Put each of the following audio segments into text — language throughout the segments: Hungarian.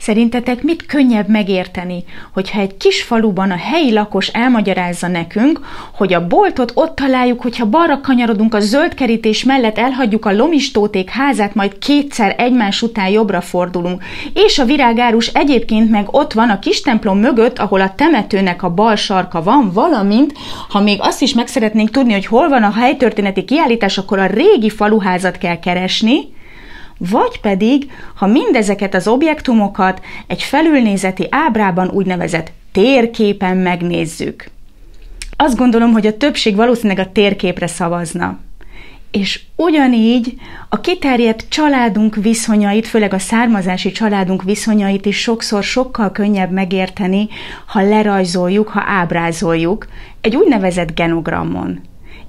Szerintetek mit könnyebb megérteni, hogyha egy kis faluban a helyi lakos elmagyarázza nekünk, hogy a boltot ott találjuk, hogyha balra kanyarodunk a zöld kerítés mellett, elhagyjuk a lomistóték házát, majd kétszer egymás után jobbra fordulunk, és a virágárus egyébként meg ott van a kis templom mögött, ahol a temetőnek a bal sarka van, valamint, ha még azt is meg szeretnénk tudni, hogy hol van a helytörténeti kiállítás, akkor a régi faluházat kell keresni, vagy pedig, ha mindezeket az objektumokat egy felülnézeti ábrában úgynevezett térképen megnézzük. Azt gondolom, hogy a többség valószínűleg a térképre szavazna. És ugyanígy a kiterjedt családunk viszonyait, főleg a származási családunk viszonyait is sokszor sokkal könnyebb megérteni, ha lerajzoljuk, ha ábrázoljuk egy úgynevezett genogramon.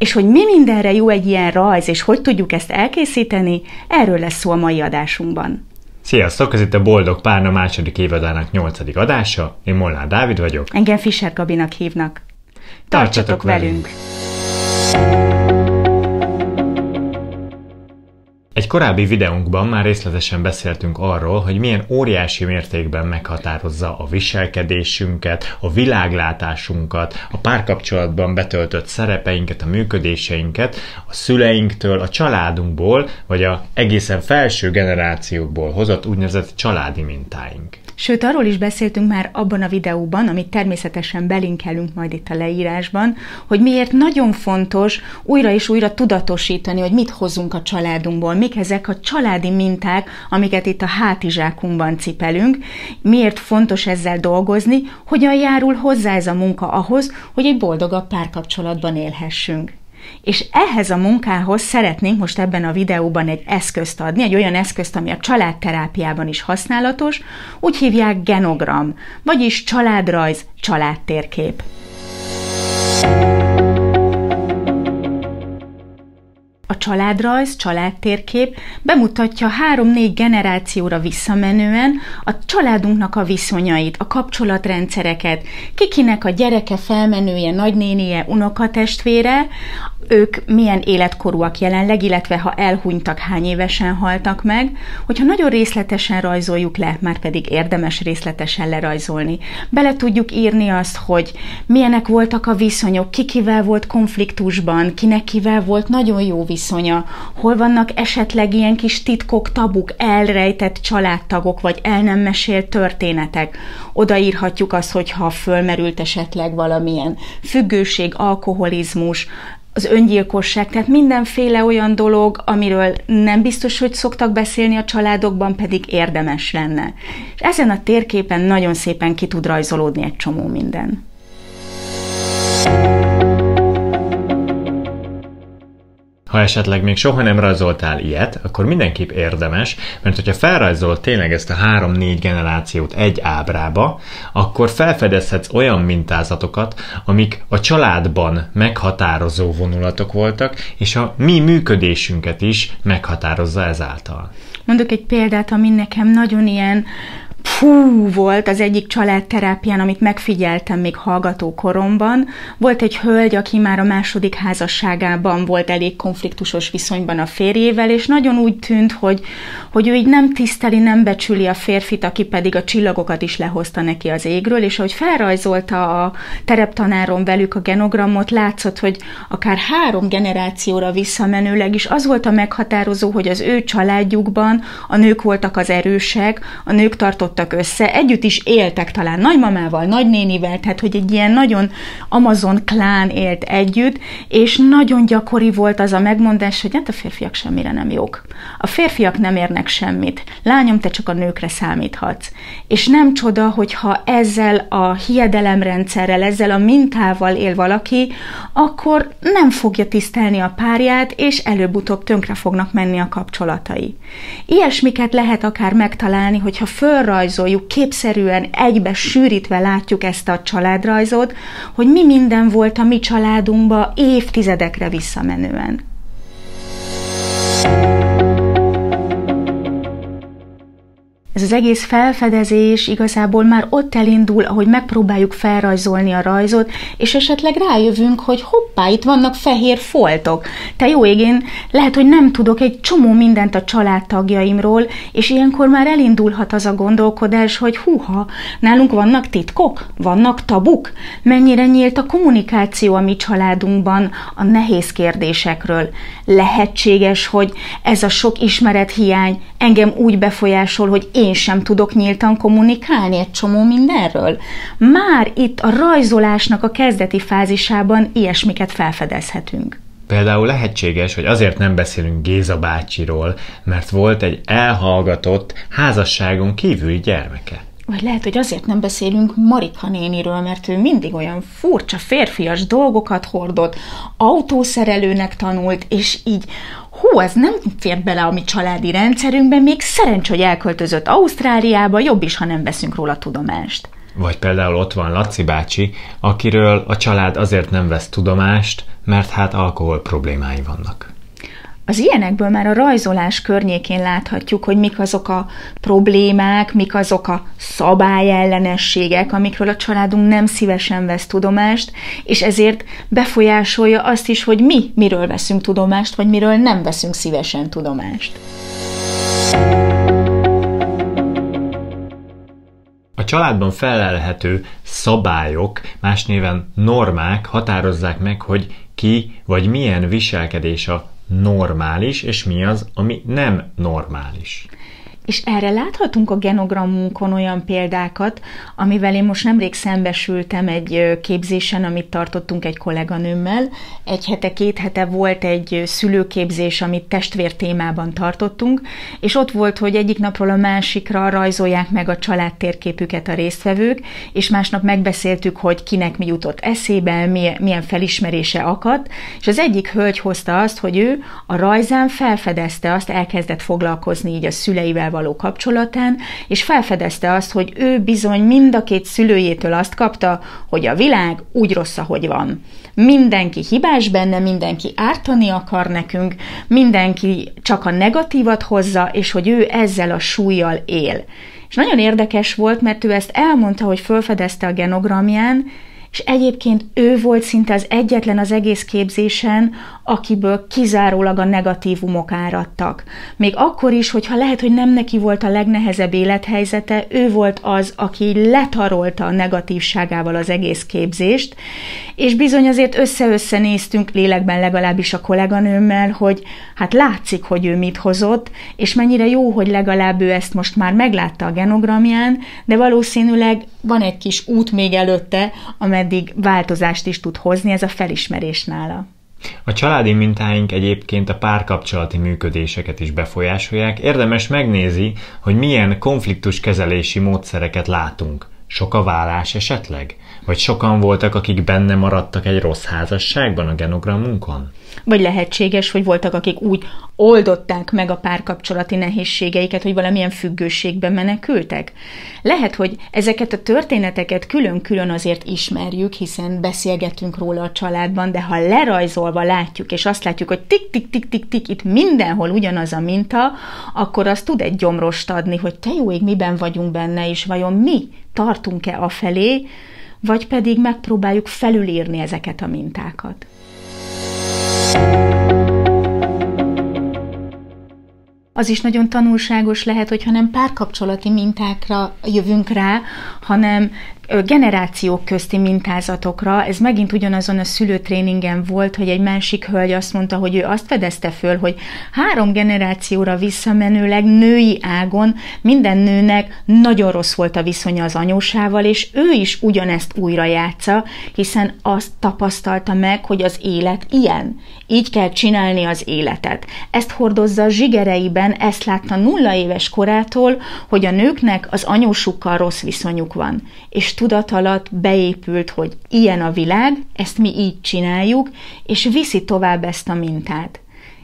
És hogy mi mindenre jó egy ilyen rajz, és hogy tudjuk ezt elkészíteni, erről lesz szó a mai adásunkban. Sziasztok, ez itt a Boldog Párna második évadának nyolcadik adása. Én Molnár Dávid vagyok. Engem Fischer Gabinak hívnak. Tartsatok, Tartsatok velünk! velünk. Egy korábbi videónkban már részletesen beszéltünk arról, hogy milyen óriási mértékben meghatározza a viselkedésünket, a világlátásunkat, a párkapcsolatban betöltött szerepeinket, a működéseinket a szüleinktől, a családunkból, vagy a egészen felső generációkból hozott úgynevezett családi mintáink. Sőt, arról is beszéltünk már abban a videóban, amit természetesen belinkelünk majd itt a leírásban, hogy miért nagyon fontos újra és újra tudatosítani, hogy mit hozunk a családunkból, mik ezek a családi minták, amiket itt a hátizsákunkban cipelünk, miért fontos ezzel dolgozni, hogyan járul hozzá ez a munka ahhoz, hogy egy boldogabb párkapcsolatban élhessünk. És ehhez a munkához szeretnénk most ebben a videóban egy eszközt adni, egy olyan eszközt, ami a családterápiában is használatos, úgy hívják genogram, vagyis családrajz, családtérkép. A családrajz, családtérkép bemutatja három-négy generációra visszamenően a családunknak a viszonyait, a kapcsolatrendszereket, kikinek a gyereke, felmenője, nagynénie, unokatestvére, ők milyen életkorúak jelenleg, illetve ha elhunytak, hány évesen haltak meg, hogyha nagyon részletesen rajzoljuk le, már pedig érdemes részletesen lerajzolni. Bele tudjuk írni azt, hogy milyenek voltak a viszonyok, kikivel volt konfliktusban, kinek kivel volt nagyon jó viszonya, hol vannak esetleg ilyen kis titkok, tabuk, elrejtett családtagok, vagy el nem mesélt történetek. Odaírhatjuk azt, hogyha fölmerült esetleg valamilyen függőség, alkoholizmus, az öngyilkosság, tehát mindenféle olyan dolog, amiről nem biztos, hogy szoktak beszélni a családokban, pedig érdemes lenne. És ezen a térképen nagyon szépen ki tud rajzolódni egy csomó minden. Ha esetleg még soha nem rajzoltál ilyet, akkor mindenképp érdemes, mert hogyha felrajzol tényleg ezt a három-négy generációt egy ábrába, akkor felfedezhetsz olyan mintázatokat, amik a családban meghatározó vonulatok voltak, és a mi működésünket is meghatározza ezáltal. Mondok egy példát, ami nekem nagyon ilyen fú volt az egyik családterápián, amit megfigyeltem még hallgató koromban. Volt egy hölgy, aki már a második házasságában volt elég konfliktusos viszonyban a férjével, és nagyon úgy tűnt, hogy, hogy ő így nem tiszteli, nem becsüli a férfit, aki pedig a csillagokat is lehozta neki az égről, és ahogy felrajzolta a tereptanáron velük a genogramot, látszott, hogy akár három generációra visszamenőleg is az volt a meghatározó, hogy az ő családjukban a nők voltak az erősek, a nők tartott tartottak össze, együtt is éltek talán nagymamával, nagynénivel, tehát hogy egy ilyen nagyon Amazon klán élt együtt, és nagyon gyakori volt az a megmondás, hogy hát a férfiak semmire nem jók. A férfiak nem érnek semmit. Lányom, te csak a nőkre számíthatsz. És nem csoda, hogyha ezzel a hiedelemrendszerrel, ezzel a mintával él valaki, akkor nem fogja tisztelni a párját, és előbb-utóbb tönkre fognak menni a kapcsolatai. Ilyesmiket lehet akár megtalálni, hogyha fölra rajzoljuk, képszerűen egybe sűrítve látjuk ezt a családrajzot, hogy mi minden volt a mi családunkba évtizedekre visszamenően. Ez az egész felfedezés igazából már ott elindul, ahogy megpróbáljuk felrajzolni a rajzot, és esetleg rájövünk, hogy hoppá, itt vannak fehér foltok. Te jó égén, lehet, hogy nem tudok egy csomó mindent a családtagjaimról, és ilyenkor már elindulhat az a gondolkodás, hogy húha, nálunk vannak titkok, vannak tabuk, mennyire nyílt a kommunikáció a mi családunkban a nehéz kérdésekről. Lehetséges, hogy ez a sok ismerethiány engem úgy befolyásol, hogy én sem tudok nyíltan kommunikálni egy csomó mindenről. Már itt a rajzolásnak a kezdeti fázisában ilyesmiket felfedezhetünk. Például lehetséges, hogy azért nem beszélünk Géza bácsiról, mert volt egy elhallgatott házasságon kívüli gyermeke. Vagy lehet, hogy azért nem beszélünk Marika néniről, mert ő mindig olyan furcsa férfias dolgokat hordott, autószerelőnek tanult, és így hú, ez nem fér bele a mi családi rendszerünkbe, még szerencs, hogy elköltözött Ausztráliába, jobb is, ha nem veszünk róla tudomást. Vagy például ott van Laci bácsi, akiről a család azért nem vesz tudomást, mert hát alkohol problémái vannak. Az ilyenekből már a rajzolás környékén láthatjuk, hogy mik azok a problémák, mik azok a szabályellenességek, amikről a családunk nem szívesen vesz tudomást, és ezért befolyásolja azt is, hogy mi miről veszünk tudomást, vagy miről nem veszünk szívesen tudomást. A családban felelhető szabályok, más néven normák határozzák meg, hogy ki vagy milyen viselkedés a normális, és mi az, ami nem normális. És erre láthatunk a genogramunkon olyan példákat, amivel én most nemrég szembesültem egy képzésen, amit tartottunk egy kolléganőmmel. Egy hete, két hete volt egy szülőképzés, amit testvér témában tartottunk, és ott volt, hogy egyik napról a másikra rajzolják meg a család térképüket a résztvevők, és másnap megbeszéltük, hogy kinek mi jutott eszébe, milyen felismerése akadt, és az egyik hölgy hozta azt, hogy ő a rajzán felfedezte azt, elkezdett foglalkozni így a szüleivel való kapcsolatán, és felfedezte azt, hogy ő bizony mind a két szülőjétől azt kapta, hogy a világ úgy rossz, ahogy van. Mindenki hibás benne, mindenki ártani akar nekünk, mindenki csak a negatívat hozza, és hogy ő ezzel a súlyjal él. És nagyon érdekes volt, mert ő ezt elmondta, hogy felfedezte a genogramján, és egyébként ő volt szinte az egyetlen az egész képzésen, akiből kizárólag a negatívumok áradtak. Még akkor is, hogyha lehet, hogy nem neki volt a legnehezebb élethelyzete, ő volt az, aki letarolta a negatívságával az egész képzést, és bizony azért össze-össze néztünk lélekben legalábbis a kolléganőmmel, hogy hát látszik, hogy ő mit hozott, és mennyire jó, hogy legalább ő ezt most már meglátta a genogramján, de valószínűleg van egy kis út még előtte, ameddig változást is tud hozni, ez a felismerés nála. A családi mintáink egyébként a párkapcsolati működéseket is befolyásolják. Érdemes megnézi, hogy milyen konfliktuskezelési módszereket látunk. Sok a vállás esetleg? Vagy sokan voltak, akik benne maradtak egy rossz házasságban a genogramunkon? Vagy lehetséges, hogy voltak, akik úgy oldották meg a párkapcsolati nehézségeiket, hogy valamilyen függőségbe menekültek. Lehet, hogy ezeket a történeteket külön-külön azért ismerjük, hiszen beszélgetünk róla a családban, de ha lerajzolva látjuk, és azt látjuk, hogy tik-tik-tik-tik-tik, itt mindenhol ugyanaz a minta, akkor az tud egy gyomrost adni, hogy te jó ég, miben vagyunk benne, és vajon mi tartunk-e afelé, vagy pedig megpróbáljuk felülírni ezeket a mintákat. Az is nagyon tanulságos lehet, hogyha nem párkapcsolati mintákra jövünk rá, hanem generációk közti mintázatokra. Ez megint ugyanazon a szülőtréningen volt, hogy egy másik hölgy azt mondta, hogy ő azt fedezte föl, hogy három generációra visszamenőleg női ágon minden nőnek nagyon rossz volt a viszonya az anyósával, és ő is ugyanezt újra játsza, hiszen azt tapasztalta meg, hogy az élet ilyen. Így kell csinálni az életet. Ezt hordozza a zsigereiben, ezt látta nulla éves korától, hogy a nőknek az anyósukkal rossz viszonyuk van. És tudat alatt beépült, hogy ilyen a világ, ezt mi így csináljuk, és viszi tovább ezt a mintát.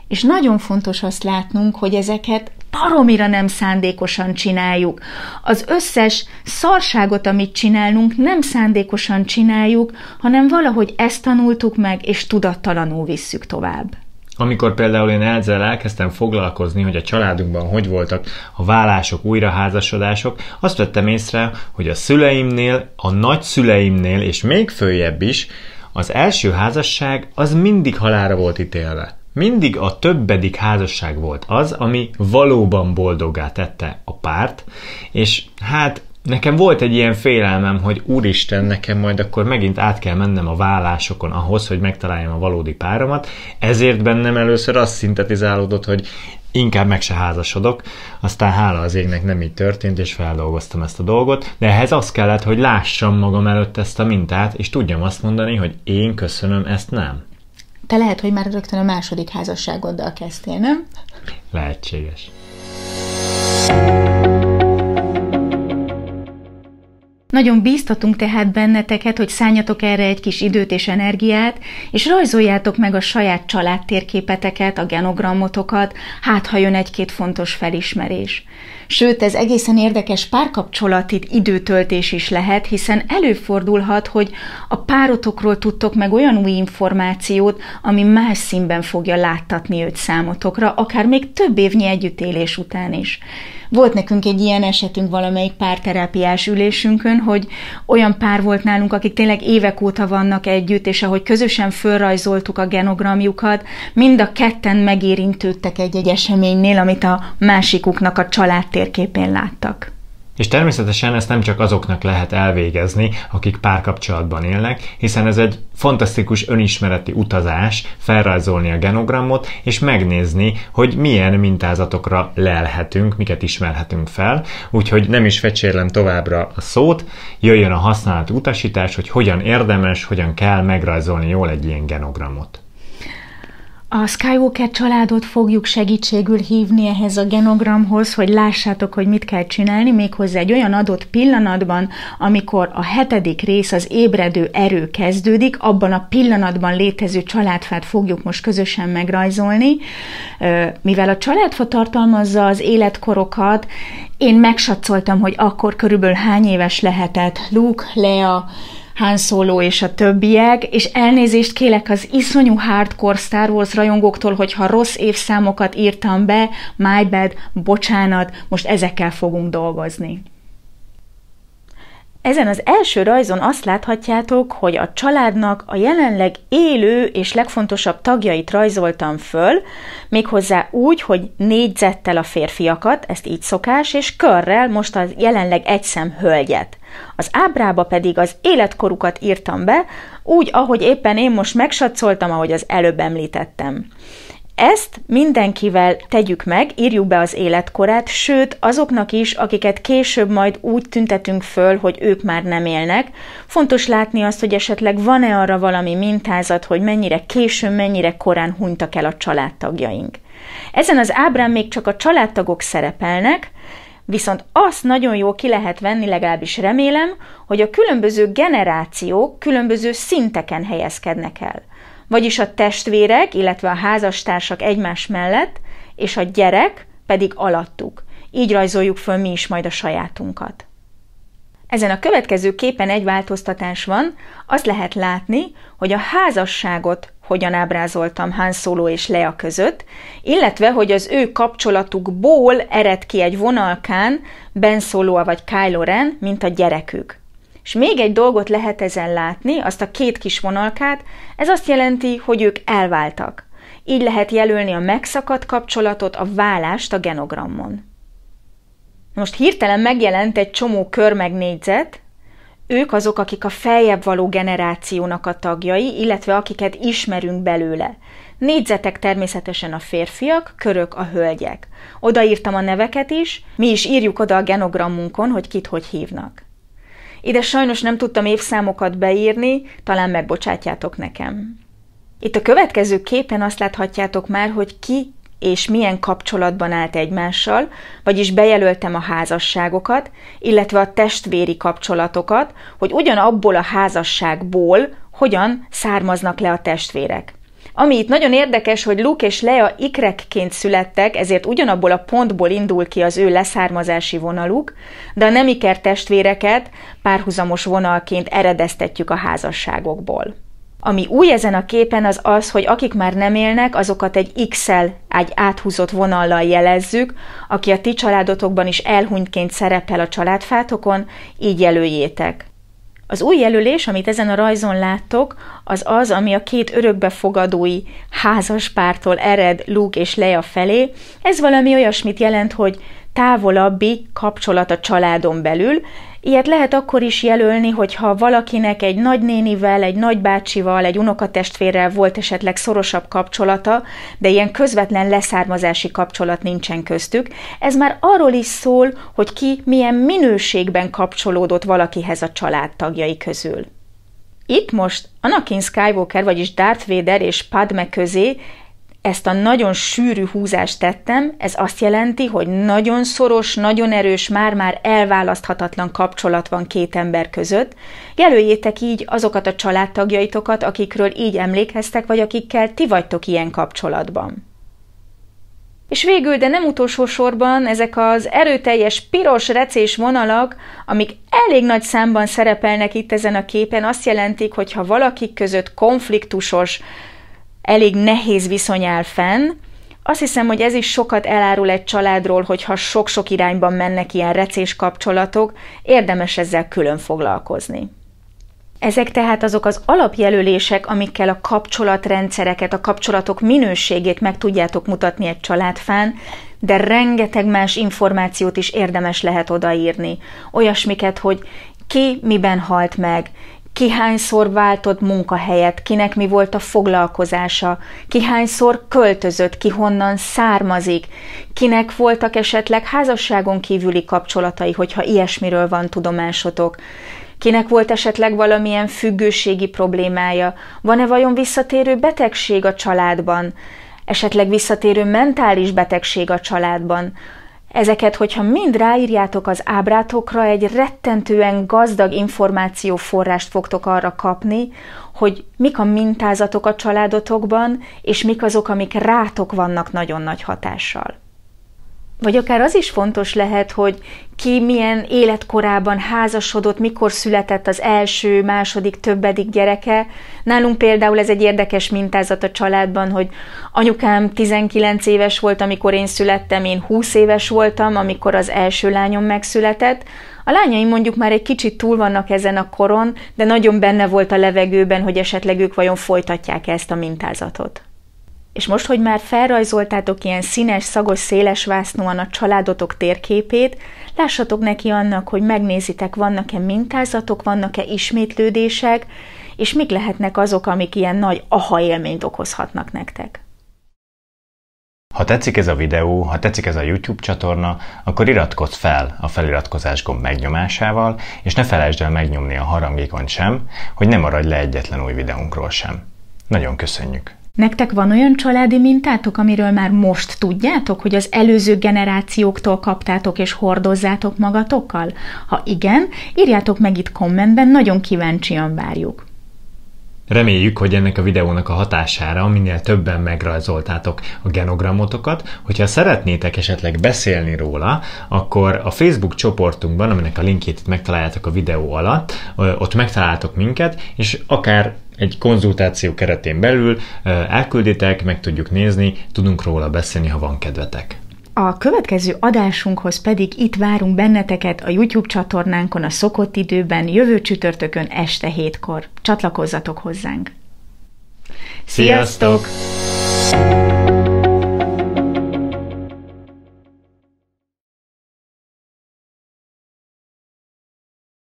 És nagyon fontos azt látnunk, hogy ezeket baromira nem szándékosan csináljuk. Az összes szarságot, amit csinálunk, nem szándékosan csináljuk, hanem valahogy ezt tanultuk meg, és tudattalanul visszük tovább. Amikor például én ezzel elkezdtem foglalkozni, hogy a családunkban hogy voltak a vállások, újraházasodások, azt vettem észre, hogy a szüleimnél, a nagyszüleimnél, és még följebb is, az első házasság az mindig halára volt ítélve. Mindig a többedik házasság volt az, ami valóban boldogá tette a párt, és hát nekem volt egy ilyen félelmem, hogy úristen, nekem majd akkor megint át kell mennem a vállásokon ahhoz, hogy megtaláljam a valódi páromat, ezért bennem először az szintetizálódott, hogy inkább meg se házasodok, aztán hála az égnek nem így történt, és feldolgoztam ezt a dolgot, de ehhez az kellett, hogy lássam magam előtt ezt a mintát, és tudjam azt mondani, hogy én köszönöm, ezt nem. Te lehet, hogy már rögtön a második házasságoddal kezdtél, nem? Lehetséges. Nagyon bíztatunk tehát benneteket, hogy szálljatok erre egy kis időt és energiát, és rajzoljátok meg a saját családtérképeteket, a genogramotokat, hát ha jön egy-két fontos felismerés. Sőt, ez egészen érdekes párkapcsolati időtöltés is lehet, hiszen előfordulhat, hogy a párotokról tudtok meg olyan új információt, ami más színben fogja láttatni őt számotokra, akár még több évnyi együttélés után is. Volt nekünk egy ilyen esetünk valamelyik párterápiás ülésünkön, hogy olyan pár volt nálunk, akik tényleg évek óta vannak együtt, és ahogy közösen fölrajzoltuk a genogramjukat, mind a ketten megérintődtek egy-egy eseménynél, amit a másikuknak a család térképén láttak. És természetesen ezt nem csak azoknak lehet elvégezni, akik párkapcsolatban élnek, hiszen ez egy fantasztikus önismereti utazás felrajzolni a genogramot, és megnézni, hogy milyen mintázatokra lelhetünk, miket ismerhetünk fel. Úgyhogy nem is fecsérlem továbbra a szót, jöjjön a használati utasítás, hogy hogyan érdemes, hogyan kell megrajzolni jól egy ilyen genogramot. A Skywalker családot fogjuk segítségül hívni ehhez a genogramhoz, hogy lássátok, hogy mit kell csinálni, méghozzá egy olyan adott pillanatban, amikor a hetedik rész, az ébredő erő kezdődik, abban a pillanatban létező családfát fogjuk most közösen megrajzolni. Mivel a családfa tartalmazza az életkorokat, én megsatszoltam, hogy akkor körülbelül hány éves lehetett Luke, Lea, han Solo és a többiek, és elnézést kélek az iszonyú hardcore Star Wars rajongóktól, hogyha rossz évszámokat írtam be, my bad, bocsánat, most ezekkel fogunk dolgozni. Ezen az első rajzon azt láthatjátok, hogy a családnak a jelenleg élő és legfontosabb tagjait rajzoltam föl, méghozzá úgy, hogy négyzettel a férfiakat, ezt így szokás, és körrel most az jelenleg egy szem hölgyet. Az ábrába pedig az életkorukat írtam be, úgy, ahogy éppen én most megsatszoltam, ahogy az előbb említettem. Ezt mindenkivel tegyük meg, írjuk be az életkorát, sőt azoknak is, akiket később majd úgy tüntetünk föl, hogy ők már nem élnek. Fontos látni azt, hogy esetleg van-e arra valami mintázat, hogy mennyire későn, mennyire korán hunytak el a családtagjaink. Ezen az ábrán még csak a családtagok szerepelnek, Viszont azt nagyon jó ki lehet venni, legalábbis remélem, hogy a különböző generációk különböző szinteken helyezkednek el. Vagyis a testvérek, illetve a házastársak egymás mellett, és a gyerek pedig alattuk. Így rajzoljuk föl mi is majd a sajátunkat. Ezen a következő képen egy változtatás van, azt lehet látni, hogy a házasságot hogyan ábrázoltam Han Solo és Lea között, illetve, hogy az ő kapcsolatukból ered ki egy vonalkán Ben Solo vagy Kylo Ren, mint a gyerekük. És még egy dolgot lehet ezen látni, azt a két kis vonalkát, ez azt jelenti, hogy ők elváltak. Így lehet jelölni a megszakadt kapcsolatot, a válást a genogrammon. Most hirtelen megjelent egy csomó kör meg négyzet, ők azok, akik a feljebb való generációnak a tagjai, illetve akiket ismerünk belőle. Négyzetek természetesen a férfiak, körök a hölgyek. Odaírtam a neveket is, mi is írjuk oda a genogramunkon, hogy kit hogy hívnak. Ide sajnos nem tudtam évszámokat beírni, talán megbocsátjátok nekem. Itt a következő képen azt láthatjátok már, hogy ki és milyen kapcsolatban állt egymással, vagyis bejelöltem a házasságokat, illetve a testvéri kapcsolatokat, hogy ugyanabból a házasságból hogyan származnak le a testvérek. Ami itt nagyon érdekes, hogy Luke és Lea ikrekként születtek, ezért ugyanabból a pontból indul ki az ő leszármazási vonaluk, de a nemiker testvéreket párhuzamos vonalként eredeztetjük a házasságokból. Ami új ezen a képen az az, hogy akik már nem élnek, azokat egy X-el, egy áthúzott vonallal jelezzük, aki a ti családotokban is elhunytként szerepel a családfátokon, így jelöljétek. Az új jelölés, amit ezen a rajzon láttok, az az, ami a két örökbefogadói házaspártól ered Luke és Leia felé. Ez valami olyasmit jelent, hogy távolabbi kapcsolat a családon belül, Ilyet lehet akkor is jelölni, hogyha valakinek egy nagynénivel, egy nagybácsival, egy unokatestvérrel volt esetleg szorosabb kapcsolata, de ilyen közvetlen leszármazási kapcsolat nincsen köztük. Ez már arról is szól, hogy ki milyen minőségben kapcsolódott valakihez a családtagjai közül. Itt most Anakin Skywalker, vagyis Darth Vader és Padme közé ezt a nagyon sűrű húzást tettem, ez azt jelenti, hogy nagyon szoros, nagyon erős, már-már elválaszthatatlan kapcsolat van két ember között. Jelöljétek így azokat a családtagjaitokat, akikről így emlékeztek, vagy akikkel ti vagytok ilyen kapcsolatban. És végül, de nem utolsó sorban, ezek az erőteljes piros recés vonalak, amik elég nagy számban szerepelnek itt ezen a képen, azt jelentik, hogy ha valakik között konfliktusos, elég nehéz viszony áll fenn. Azt hiszem, hogy ez is sokat elárul egy családról, hogyha sok-sok irányban mennek ilyen recés kapcsolatok, érdemes ezzel külön foglalkozni. Ezek tehát azok az alapjelölések, amikkel a kapcsolatrendszereket, a kapcsolatok minőségét meg tudjátok mutatni egy családfán, de rengeteg más információt is érdemes lehet odaírni. Olyasmiket, hogy ki miben halt meg, ki hányszor váltott munkahelyet, kinek mi volt a foglalkozása, ki hányszor költözött, ki honnan származik, kinek voltak esetleg házasságon kívüli kapcsolatai, hogyha ilyesmiről van tudomásotok, kinek volt esetleg valamilyen függőségi problémája, van-e vajon visszatérő betegség a családban, esetleg visszatérő mentális betegség a családban, Ezeket, hogyha mind ráírjátok az ábrátokra, egy rettentően gazdag információforrást fogtok arra kapni, hogy mik a mintázatok a családotokban, és mik azok, amik rátok vannak nagyon nagy hatással. Vagy akár az is fontos lehet, hogy ki milyen életkorában házasodott, mikor született az első, második, többedik gyereke. Nálunk például ez egy érdekes mintázat a családban, hogy anyukám 19 éves volt, amikor én születtem, én 20 éves voltam, amikor az első lányom megszületett. A lányaim mondjuk már egy kicsit túl vannak ezen a koron, de nagyon benne volt a levegőben, hogy esetleg ők vajon folytatják ezt a mintázatot. És most, hogy már felrajzoltátok ilyen színes, szagos, széles vásznúan a családotok térképét, lássatok neki annak, hogy megnézitek, vannak-e mintázatok, vannak-e ismétlődések, és mik lehetnek azok, amik ilyen nagy aha élményt okozhatnak nektek. Ha tetszik ez a videó, ha tetszik ez a YouTube csatorna, akkor iratkozz fel a feliratkozás gomb megnyomásával, és ne felejtsd el megnyomni a harangékon sem, hogy ne maradj le egyetlen új videónkról sem. Nagyon köszönjük! Nektek van olyan családi mintátok, amiről már most tudjátok, hogy az előző generációktól kaptátok és hordozzátok magatokkal? Ha igen, írjátok meg itt kommentben, nagyon kíváncsian várjuk. Reméljük, hogy ennek a videónak a hatására minél többen megrajzoltátok a genogramotokat. Hogyha szeretnétek esetleg beszélni róla, akkor a Facebook csoportunkban, aminek a linkjét itt megtaláljátok a videó alatt, ott megtaláltok minket, és akár egy konzultáció keretén belül elkülditek, meg tudjuk nézni, tudunk róla beszélni, ha van kedvetek. A következő adásunkhoz pedig itt várunk benneteket a YouTube csatornánkon a szokott időben, jövő csütörtökön este hétkor. Csatlakozzatok hozzánk! Sziasztok! Sziasztok!